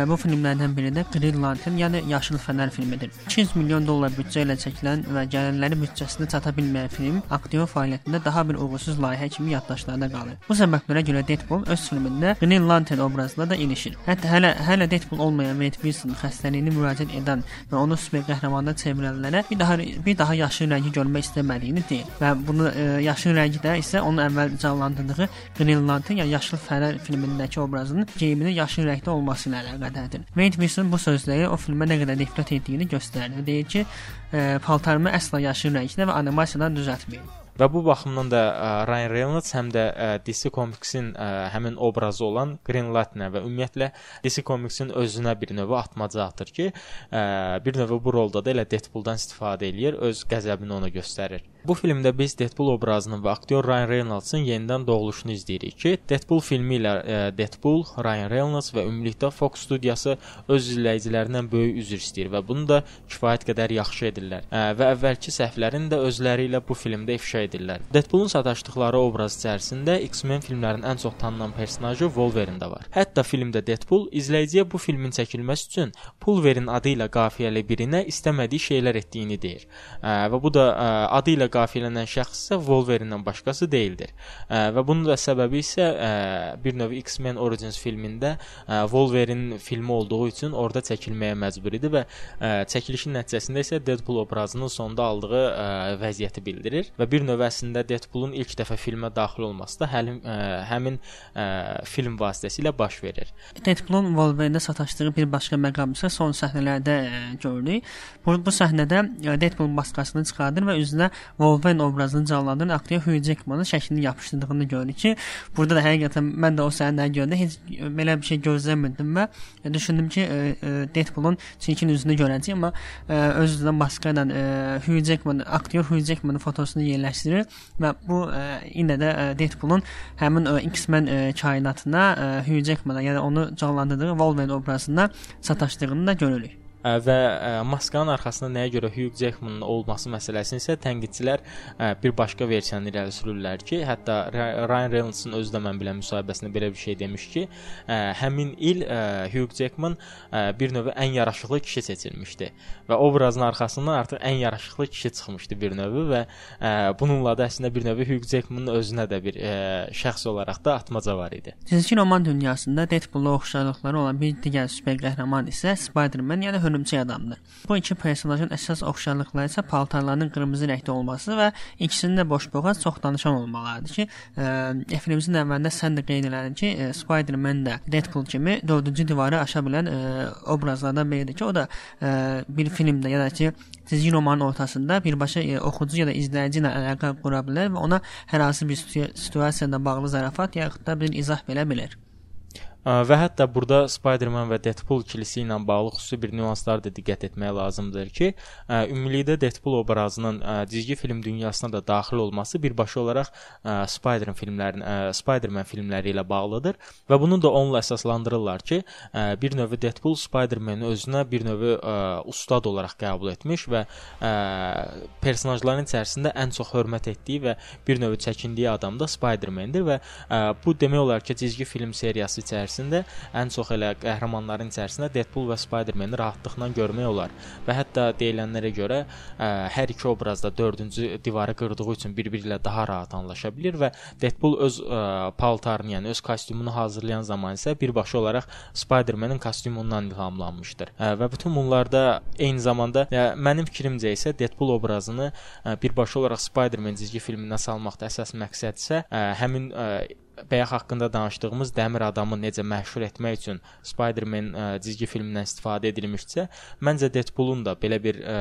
Bu filmlərdən biri də Green Lantern, yəni Yaşıl Fənər filmidir. 200 milyon dollar büdcə ilə çəkilən və gəlirləri büdcəsinə çata bilməyən film aktyor fəaliyyətində daha bir uğursuz layihə kimi yaddaşlarda qalır. Bu səbəblərə görə Deadpool öz filmində Green Lantern obrazına da ilişir. Hətta hələ hələ Deadpool olmayan Wade Wilson xəstəliyini müraciət edən və onu super qəhrəmana çevirənlərə bir daha bir daha yaşıl rəngi görmək istəmədiyini deyir. Və bunu e, yaşıl rəngi də isə onun əvvəl canlandırdığı Green Lantern, yəni Yaşıl Fənər filmindəki obrazının geyiminin yaşıl rəngdə olması ilə əlaqədərdir. Wade Wilson bu sözləri o filmə nə qədər nifrət etdiyini göstərir. Deyir ki, e, paltarımı əsla yaşıl rəngdə və animasiyadan düzəltməyin. Və bu baxımdan da ə, Ryan Reynolds həm də ə, DC Comics-in ə, həmin obrazı olan Green Lantern və ümumiyyətlə DC Comics-in özünə bir növ atmaca atır ki, ə, bir növ bu rolda da elə Deadpool-dan istifadə eləyir, öz qəzəbini ona göstərir. Bu filmdə biz Deadpool obrazının və aktyor Ryan Reynolds-ın yenidən doğuluşunu izləyirik ki, Deadpool filmi ilə e, Deadpool, Ryan Reynolds və ümumilikdə Fox studiyası öz izləyicilərindən böyük üzr istəyir və bunu da kifayət qədər yaxşı edirlər. E, və əvvəlki səhvlərini də özləri ilə bu filmdə ifşa edirlər. Deadpoolun sataşdıqları obraz içərisində X-Men filmlərinin ən çox tanınan personajı Wolverine də var. Hətta filmdə Deadpool izləyiciyə bu filmin çəkilməsi üçün Pulverin adı ilə qafiyəli birinə istəmədiyi şeylər etdiyini deyir. E, və bu da adı ilə qafiyələnən şəxs isə Wolverine-dən başqası deyildir. Ə, və bunun da səbəbi isə ə, bir növ X-Men Origins filmində ə, Wolverine filmi olduğu üçün orada çəkilməyə məcbur idi və ə, çəkilişin nəticəsində isə Deadpool obrazının sonda aldığı ə, vəziyyəti bildirir və bir növ əslində Deadpoolun ilk dəfə filmə daxil olması da həlim, ə, həmin ə, film vasitəsilə baş verir. Deadpoolun Wolverine-də sataşdığı bir başqa məqam isə son səhnələrdə ə, görürük. Bu, bu səhnədə Deadpool maskasını çıxardır və üzünə Wolverine obrazını canlandıran aktyor Hugh Jackmanın şəklini yapışdırdığını görürük ki, burada da həqiqətən mən də o səhnəni görəndə heç belə bir şey gözləmirdim və düşündüm ki, e, e, Deadpoolun çirkin üzünü görəcəyik, amma e, öz üzünə maska ilə Hugh Jackman, aktyor Hugh Jackmanın fotosunu yerləşdirir və bu yenə də Deadpoolun həmin X-Men kainatına Hugh Jackmana, yəni onu canlandırdığı Wolverine obrazına sataşdığını da görürük və maskanın arxasında nəyə görə Hugh Jackman olması məsələsini isə tənqidçilər bir başqa versiyanı irəli sürürlər ki, hətta Ryan Reynolds-un özü də mən bilən müsahibəsində belə bir şey demiş ki, həmin il Hugh Jackman bir növ ən yaraşıqlı kişi seçilmişdi və obrazın arxasından artıq ən yaraşıqlı kişi çıxmışdı bir növ və bununla da əslində bir növ Hugh Jackmanın özünə də bir şəxs olaraq da atmaca var idi. Cizgi roman dünyasında Deadpool-la oxşarlıqları olan bir digər super qəhrəman isə Spider-Man, yəni hörümçək adamdır. Bu iki personajın əsas oxşarlıqları isə paltarlarının qırmızı rəngdə olması və ikisinin də boşboğaz çox danışan olmalarıdır ki, e, filmimizin əvvəlində sən də qeyd elədin ki, e, Spider-Man də Deadpool kimi dördüncü divarı aşa bilən e, obrazlardan biridir ki, o da e, bir filmdə ya da ki, çizgi romanın ortasında birbaşa e, oxucu ya da izləyici ilə əlaqə qura bilər və ona hər hansı bir situasiyada bağlı zarafat yaxud da bir izah verə bilər. Və hətta burada Spider-Man və Deadpool ikilisi ilə bağlı xüsusi bir nüanslara da diqqət etmək lazımdır ki, ümumilikdə Deadpool obrazının cizgi film dünyasına da daxil olması birbaşa olaraq Spider-Man filmlərinin Spider-Man filmləri ilə bağlıdır və bunu da onunla əsaslandırırlar ki, bir növ Deadpool Spider-Man-i özünə bir növ ustad olaraq qəbul etmiş və personajların içərisində ən çox hörmət etdiyi və bir növ çəkindiyi adam da Spider-Man-dir və bu demək olar ki, cizgi film seriyası içərisində içərisində ən çox elə qəhrəmanların içərisində Deadpool və Spider-Man-i rahatlıqla görmək olar. Və hətta deyilənlərə görə ə, hər iki obrazda 4-cü divarı qırdığı üçün bir-biri ilə daha rahat anlaşa bilir və Deadpool öz ə, paltarını, yəni öz kostyumunu hazırlayan zaman isə birbaşa olaraq Spider-Man-in kostyumundan ilhamlanmışdır. Ə, və bütün bunlarda eyni zamanda ə, mənim fikrimcə isə Deadpool obrazını ə, birbaşa olaraq Spider-Man cizgi filminə salmaqda əsas məqsəd isə ə, həmin ə, bayaq haqqında danışdığımız Dəmir adamı necə məşhur etmək üçün Spider-Man ə, cizgi filmindən istifadə edilmişsə, məncə Deadpool-un da belə bir ə,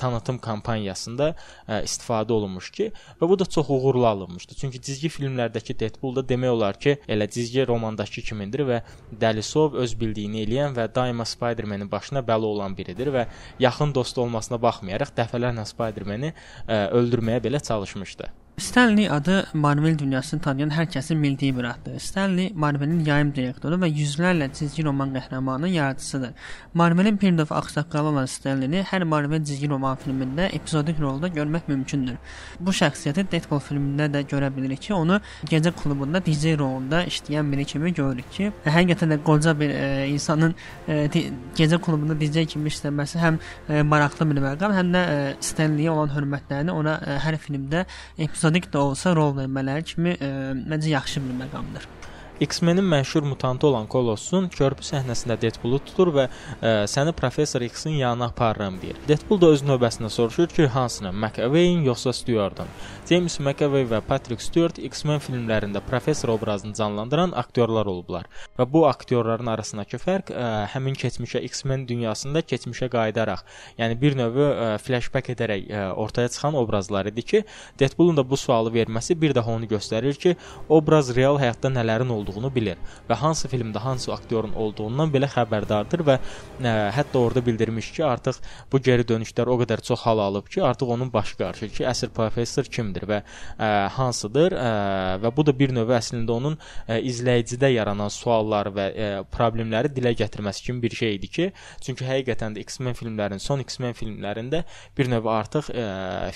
tanıtım kampaniyasında ə, istifadə olunmuş ki, və bu da çox uğurlu alınmışdı. Çünki cizgi filmlərdəki Deadpool da demək olar ki, elə cizgi romandakı kimindir və Dəlisov öz bildiyini eləyən və daima Spider-Man-in başına bəla olan biridir və yaxın dost olmasına baxmayaraq dəfələrlə Spider-Man-i öldürməyə belə çalışmışdı. Stanley adı Marvel dünyasını tanıyan hər kəsin bildiyi bir addır. Stanley Marvelin yayım direktoru və yüzlərlə cizgi roman qəhrəmanının yaradıcısıdır. Marvelin bir növ ağsaqqalı olan Stanley-ni hər Marvel cizgi roman filmində epizodik rolda görmək mümkündür. Bu şəxsiyyəti Deadpool filmində də görə bilirik ki, onu gecə klubunda DJ rolunda işləyən biri kimi görürük ki, həqiqətən də qoca bir e, insanın e, gecə klubunda DJ kimi işləməsi həm e, maraqlı bir məqam, həm də e, Stanley-yə olan hörmətlərini ona e, hər filmdə epizod epizodik də olsa rol vermələri kimi e, məncə yaxşı bir məqamdır. X-Men-in məşhur mutantı olan Kolossun körpü səhnəsində Deadpool-u tutur və ə, səni professor X-in yanına aparıram deyir. Deadpool da öz növbəsində soruşur ki, hansını? McAvey-in yoxsa Stewart-ın? James McAvey və Patrick Stewart X-Men filmlərində professor obrazını canlandıran aktyorlar olublar. Və bu aktyorların arasındakı fərq ə, həmin keçmişə X-Men dünyasında keçmişə qayıdaraq, yəni bir növ ə, flashback edərək ə, ortaya çıxan obrazlar idi ki, Deadpool-un da bu sualı verməsi bir daha onu göstərir ki, obraz real həyatda nələrin olduğunu olduğunu bilir və hansı filmdə hansı aktyorun olduğundan belə xəbərdardır və ə, hətta orada bildirmiş ki, artıq bu geri dönüşlər o qədər çox hal alıb ki, artıq onun başı qarışır ki, əsl professor kimdir və ə, hansıdır ə, və bu da bir növ əslində onun ə, izləyicidə yaranan suallar və ə, problemləri dilə gətirməsi kimi bir şey idi ki, çünki həqiqətən də X-Men filmlərinin, son X-Men filmlərində bir növ artıq ə,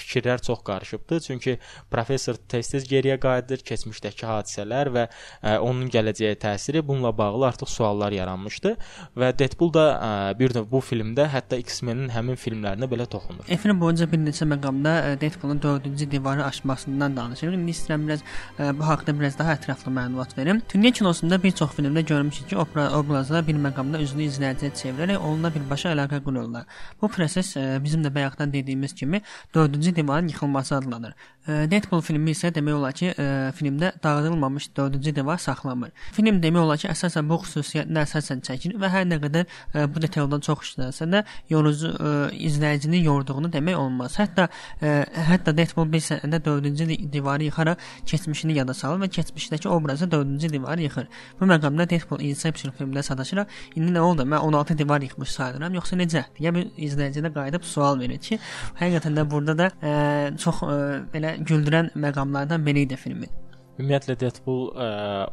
fikirlər çox qarışıbdı. Çünki professor tez-tez geriyə qayıdır, keçmişdəki hadisələr və ə, onun onun gələcəyə təsiri bununla bağlı artıq suallar yaranmışdı və Deadpool da ə, bir növ bu filmdə hətta X-Men-in həmin filmlərinə belə toxunur. Efrin boyunca bir neçə məqamda Deadpoolun 4-cü divarı aşmasından danışırıq. İndi istəyirəm biraz ə, bu haqqda biraz daha ətraflı məlumat verim. Dünya kinosunda bir çox filmdə görmüşük ki, obrazlar bir məqamda üzünü izləyiciyə çevirərək onunla birbaşa əlaqə qururlar. Bu proses ə, bizim də bayaqdan dediyimiz kimi 4-cü divarın yıxılması adlanır. Ə, Deadpool filmi isə demək olar ki, ə, filmdə dağıdılmamış 4-cü divar saxlanılır saxlamır. Film demək olar ki, əsasən bu xüsusiyyətinə əsasən çəkilir və hər nə qədər ə, e, bu detaldan çox işlənsə də yorucu ə, e, izləyicini yorduğunu demək olmaz. Hətta ə, e, hətta Deadpool bir sənədə 4-cü divarı yıxaraq keçmişini yada salır və keçmişdəki obrazı 4-cü divarı yıxır. Bu məqamda Deadpool Inception filmində sataşıraq indi nə oldu? Mən 16 divar yıxmış sayıram, yoxsa necə? deyə bir izləyicidə qayıdıb sual verir ki, həqiqətən də burada da ə, çox ə, belə güldürən məqamlardan biri idi filmin. Ümumiyyətlə Deadpool ə,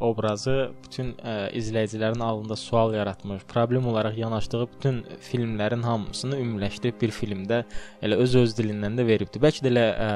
obrazı bütün ə, izləyicilərin alında sual yaratmış, problem olaraq yanaşdığı bütün filmlərin hamısını ümumiləşdirib bir filmdə elə öz öz dilindən də veribdi. Bəlkə də elə ə,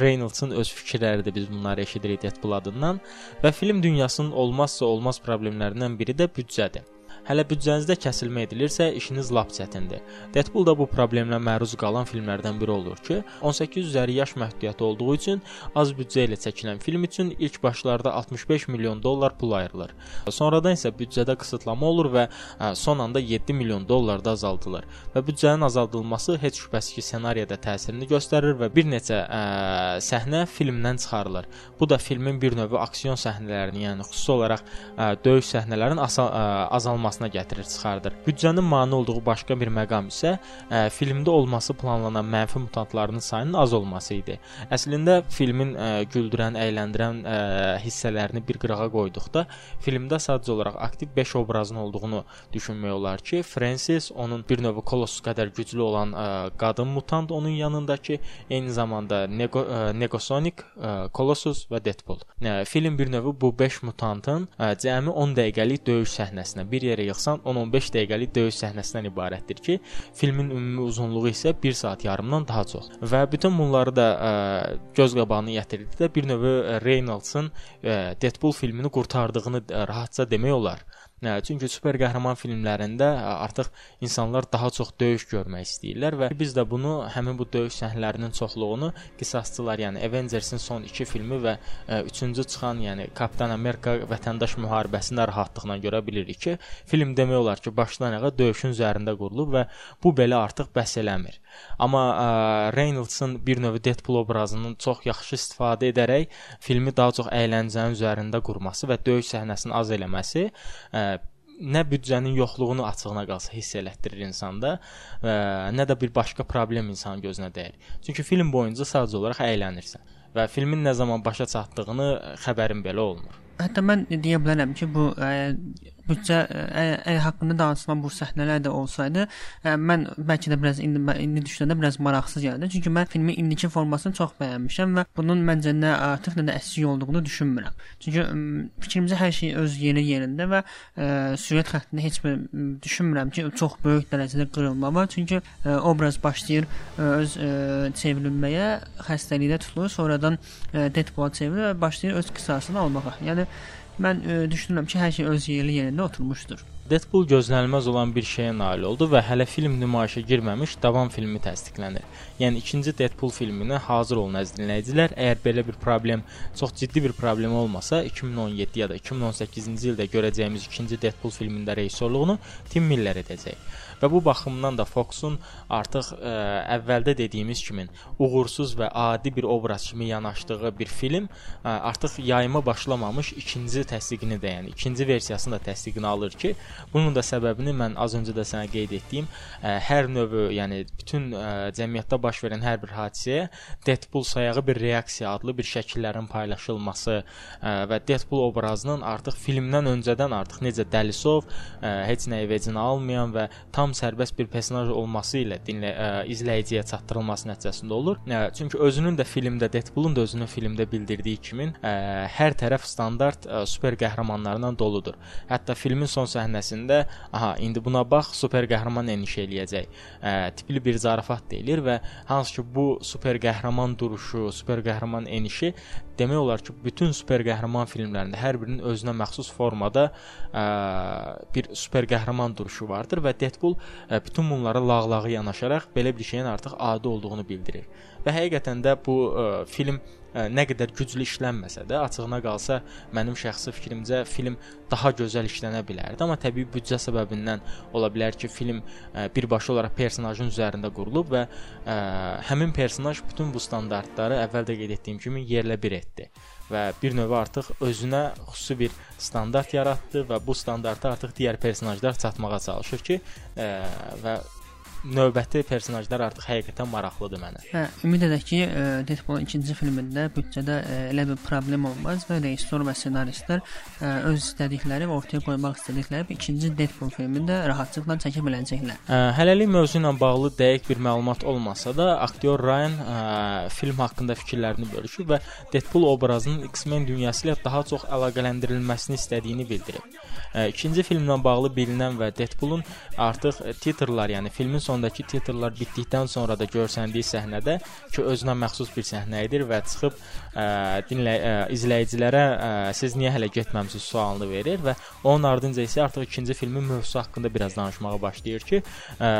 Reynolds-un öz fikirləridir biz bunları eşidirik Deadpool adından və film dünyasının olmazsa olmaz problemlərindən biri də büdcədir. Hələ büdcənizdə kəsilmə edilirsə, işiniz lap çətindir. Deadpool da bu problemlə məruz qalan filmlərdən biri olur ki, 18 üzəri yaş məhdudiyyəti olduğu üçün az büdcə ilə çəkilən film üçün ilk başlarda 65 milyon dollar pul ayrılır. Sonradan isə büdcədə qısıtlama olur və son anda 7 milyon dollar da azaldılır. Və büdcənin azaldılması heç şübhəsiz ki, ssenaridə təsirini göstərir və bir neçə ə, səhnə filmdən çıxarılır. Bu da filmin bir növ aksiyon səhnələrini, yəni xüsusi olaraq ə, döyüş səhnələrinin azalmasına olmasına gətirir, çıxardır. Büdcənin mane olduğu başqa bir məqam isə ə, filmdə olması planlanan mənfi mutantların sayının az olması idi. Əslində filmin ə, güldürən, əyləndirən ə, hissələrini bir qırağa qoyduqda filmdə sadəcə olaraq aktiv 5 obrazın olduğunu düşünmək olar ki, Francis onun bir növ Colossus qədər güclü olan ə, qadın mutant onun yanındakı, eyni zamanda Nego, ə, Negosonic, ə, Colossus və Deadpool. Ə, film bir növ bu 5 mutantın ə, cəmi 10 dəqiqəlik döyüş səhnəsinə bir yerə yığsan 10-15 dəqiqəlik döyüş səhnəsindən ibarətdir ki, filmin ümumi uzunluğu isə 1 saat yarımdan daha çox. Və bütün bunları da ə, göz qabağına gətirdikdə bir növ Reynolds-ın Deadpool filmini qurtardığını rahatca demək olar. Çünki super qəhrəman filmlərində ə, artıq insanlar daha çox döyüş görmək istəyirlər və biz də bunu həmin bu döyüş səhnələrinin çoxluğunu qisasçılar, yəni Avengers-in son 2 filmi və 3-cü çıxan, yəni Kapitan Amerika vətəndaş müharibəsində rahatlıqla görə bilirik ki, film demək olar ki, başdan ayağa döyüşün üzərində qurulub və bu belə artıq bəs eləmir. Amma ə, Reynolds-ın bir növ Deadpool obrazının çox yaxşı istifadə edərək filmi daha çox əyləncənin üzərində qurması və döyüş səhnəsini az eləməsi ə, nə büdcənin yoxluğunu açığına qalsa hiss elətdirir insanda və nə də bir başqa problem insanın gözünə dəyir. Çünki film boyunca sadəcə olaraq əylənirsən və filmin nə zaman başa çatdığını xəbərin belə olmur. Hətta mən deyə bilərəm ki, bu ə, büdcə ə, ə, haqqında danışılan bu səhnələr də olsaydı, ə, mən bəlkə də biraz indi indi düşünəndə biraz maraqsız gəldi. Çünki mən filmin indiki formasını çox bəyənmişəm və bunun məncə nə artıq nə də əksik olduğunu düşünmürəm. Çünki ə, fikrimcə hər şey öz yeri yerində və ə, süjet xəttində heç bir düşünmürəm ki, çox böyük dərəcədə qırılma var. Çünki ə, obraz başlayır öz ə, çevrilməyə, xəstəlikdə tutulur, sonradan ə, Deadpool çevirir və başlayır öz qisasını almağa. Yəni mən ə, düşünürəm ki, hər şey öz yeri yerində oturmuşdur. Deadpool gözlənilməz olan bir şeyə nail oldu və hələ film nümayişə girməmiş davam filmi təsdiqlənir. Yəni ikinci Deadpool filminə hazır olun əziz dinləyicilər. Əgər belə bir problem, çox ciddi bir problem olmasa, 2017 ya da 2018-ci ildə görəcəyimiz ikinci Deadpool filmində rejissorluğunu Tim Miller edəcək. Və bu baxımdan da Fox-un artıq ə, əvvəldə dediyimiz kimi uğursuz və adi bir obraz kimi yanaşdığı bir film ə, artıq yayıma başlamamış ikinci təsdiqini də, yəni ikinci versiyasını da təsdiqini alır ki, bunun da səbəbini mən az öncə də sənə qeyd etdiyim ə, hər növü, yəni bütün ə, cəmiyyətdə baş verən hər bir hadisəyə Deadpool sayağı bir reaksiya adlı bir şəkillərin paylaşılması ə, və Deadpool obrazının artıq filmdən öncədən artıq necə Dəlisov ə, heç nəyi vecinə almayan və tam tam sərbəst bir personaj olması ilə dinlə ə, izləyiciyə çatdırılması nəticəsində olur. Ə, çünki özünün də filmdə Deadpoolun da özünün filmdə bildirdiyi kimi ə, hər tərəf standart ə, super qəhrəmanlarla doludur. Hətta filmin son səhnəsində, aha, indi buna bax, super qəhrəman eniş eləyəcək. Ə, tipli bir zarafat deyilir və hansı ki bu super qəhrəman duruşu, super qəhrəman enişi demək olar ki, bütün super qəhrəman filmlərində hər birinin özünə məxsus formada ə, bir super qəhrəman duruşu vardır və Deadpool ə, bütün bunlara lağlağı yanaşaraq belə bir şeyin artıq adi olduğunu bildirir. Və həqiqətən də bu ə, film nə qədər güclü işlənməsə də, açığına qalsa mənim şəxsi fikrimcə film daha gözəl işlənə bilərdi, amma təbii büdcə səbəbindən ola bilər ki, film birbaşa olaraq personajın üzərində qurulub və həmin personaj bütün bu standartları əvvəldə qeyd etdiyim kimi yerlə bir etdi və bir növ artıq özünə xüsusi bir standart yaratdı və bu standarta artıq digər personajlar çatmağa çalışır ki, və növbəti personajlar artıq həqiqətən maraqlıdır mənə. Hə, ümid edək ki, ə, Deadpool ikinci filmində büdcədə ə, elə bir problem olmaz və rejissor və ssenaristlər ə, öz istədikləri və ortaya qoymaq istədikləri ikinci Deadpool filmində rahatlıqla çəkə biləcəklər. Hələlik mövzu ilə bağlı dəqiq bir məlumat olmasa da, aktyor Ryan ə, film haqqında fikirlərini bölüşüb və Deadpool obrazının X-Men dünyası ilə daha çox əlaqələndirilməsini istədiyini bildirib. Ə, ikinci filmlə bağlı bilinən və Deadpoolun artıq titrlar, yəni filmin sondakı titrlar bitdikdən sonra da görsəndiyi səhnədə ki, özünə məxsus bir səhnə idi və çıxıb ə, dinlə ə, izləyicilərə ə, siz niyə hələ getməmisiniz sualını verir və onun ardınca isə artıq ikinci filmin mövzusu haqqında biraz danışmağa başlayır ki, ə,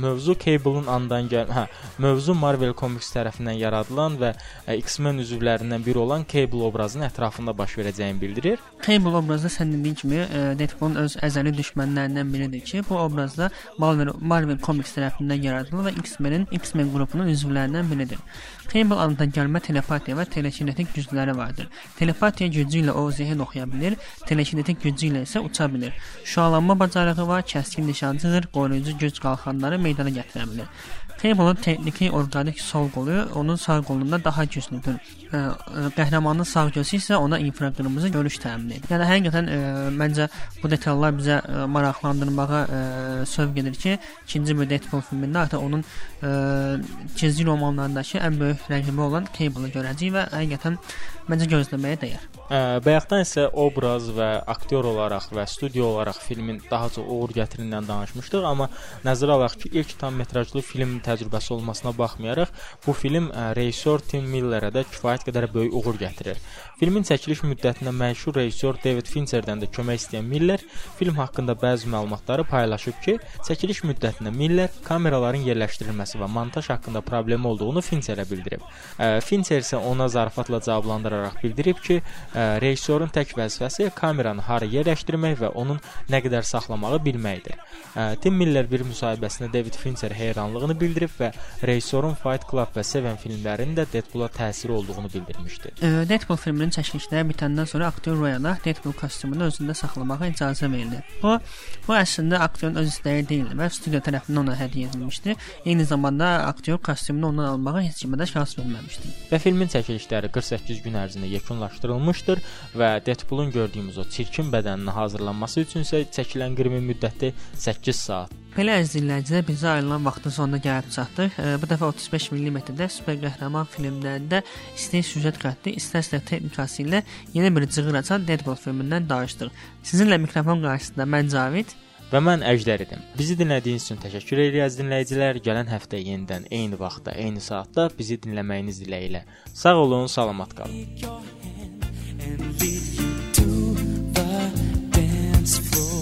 mövzu Cable-un andan gəl, hə, mövzu Marvel Comics tərəfindən yaradılan və X-Men üzvlərindən biri olan Cable obrazının ətrafında baş verəcəyini bildirir. Cable obrazı sən dediyin kimi Deadpoolun öz əzəli düşmənlərindən biridir ki, bu obrazda Marvel Marvel Comics tərəfindən yaradılıb və X-Men-in X-Men qrupunun üzvlərindən biridir. Cable adına gəlmə telepatiya və telekinetik gücləri vardır. Telepatiya gücü ilə o zehin oxuya bilir, telekinetik gücü ilə isə uça bilir. Şüalanma bacarığı var, kəskin nişancıdır, qoruyucu güc qalxanları meydana gətirə bilir. Cable'ın texniki orqanik sol qolu onun sağ qolundan daha güclüdür. Ə, qəhrəmanın sağ gözü isə ona infraqırmızı görüş təmin edir. Yəni həqiqətən ə, məncə bu detallar bizə ə, maraqlandırmağa ə, sövq edir ki, ikinci bir Deadpool filmində artıq onun ə, çizgi romanlarındakı ən böyük rəqibi olan Cable-ı görəcəyik və həqiqətən Məncə gözləməyə dəyər. Ə, bayaqdan isə obraz və aktyor olaraq və studiya olaraq filmin daha çox uğur gətirindən danışmışdıq, amma nəzərə alaq ki, ilk tam metrajlı film təcrübəsi olmasına baxmayaraq, bu film ə, rejissor Tim Millerə də kifayət qədər böyük uğur gətirir. Filmin çəkiliş müddətində məşhur rejissor David Fincherdən də kömək istəyən Miller film haqqında bəzi məlumatları paylaşıb ki, çəkiliş müddətində Miller kameraların yerləşdirilməsi və montaj haqqında problem olduğunu Fincherə bildirib. Ə, Fincher isə ona zarafatla cavablandıraraq bildirib ki, ə, rejissorun tək vəzifəsi kameranı hara yerləşdirmək və onun nə qədər saxlamağı bilməkdir. Ə, Tim Miller bir müsahibəsində David Fincher heyranlığını bildirib və rejissorun Fight Club və Seven filmlərinin də Deadpool-a təsiri olduğunu bildirmişdi. Ə, Deadpool filminin çəkilişləri bitəndən sonra aktyor Ryan'a Deadpool kostyumunu özündə saxlamağa icazə verildi. Bu bu əslində aktyorun öz istəyi deyildi və studiya tərəfindən ona hədiyyə edilmişdi. Eyni zamanda aktyor kostyumunu ondan almağa heç kimə də şans verməmişdi. Və filmin çəkilişləri 48 gün ərzində yekunlaşdırılmışdır və Deadpoolun gördüyümüz o çirkin bədəninin hazırlanması üçün isə çəkilən qırmızı müddəti 8 saat. Belə əziz dinləyicilər, bizə ayrılan vaxtın sonuna gəlib çatdıq. E, bu dəfə 35 mm-də super qəhrəman filmlərində istər süjet xətti, istərsə texnikası ilə yeni bir cığır açan Deadpool filmindən danışdıq. Sizinlə mikrofon qarşısında mən Cavid və mən Əjdər idim. Bizi dinlədiyiniz üçün təşəkkür edirəm dinləyicilər. Gələn həftə yenidən eyni vaxtda, eyni saatda bizi dinləməyiniz diləyi ilə. Sağ olun, salamat qalın. dance floor.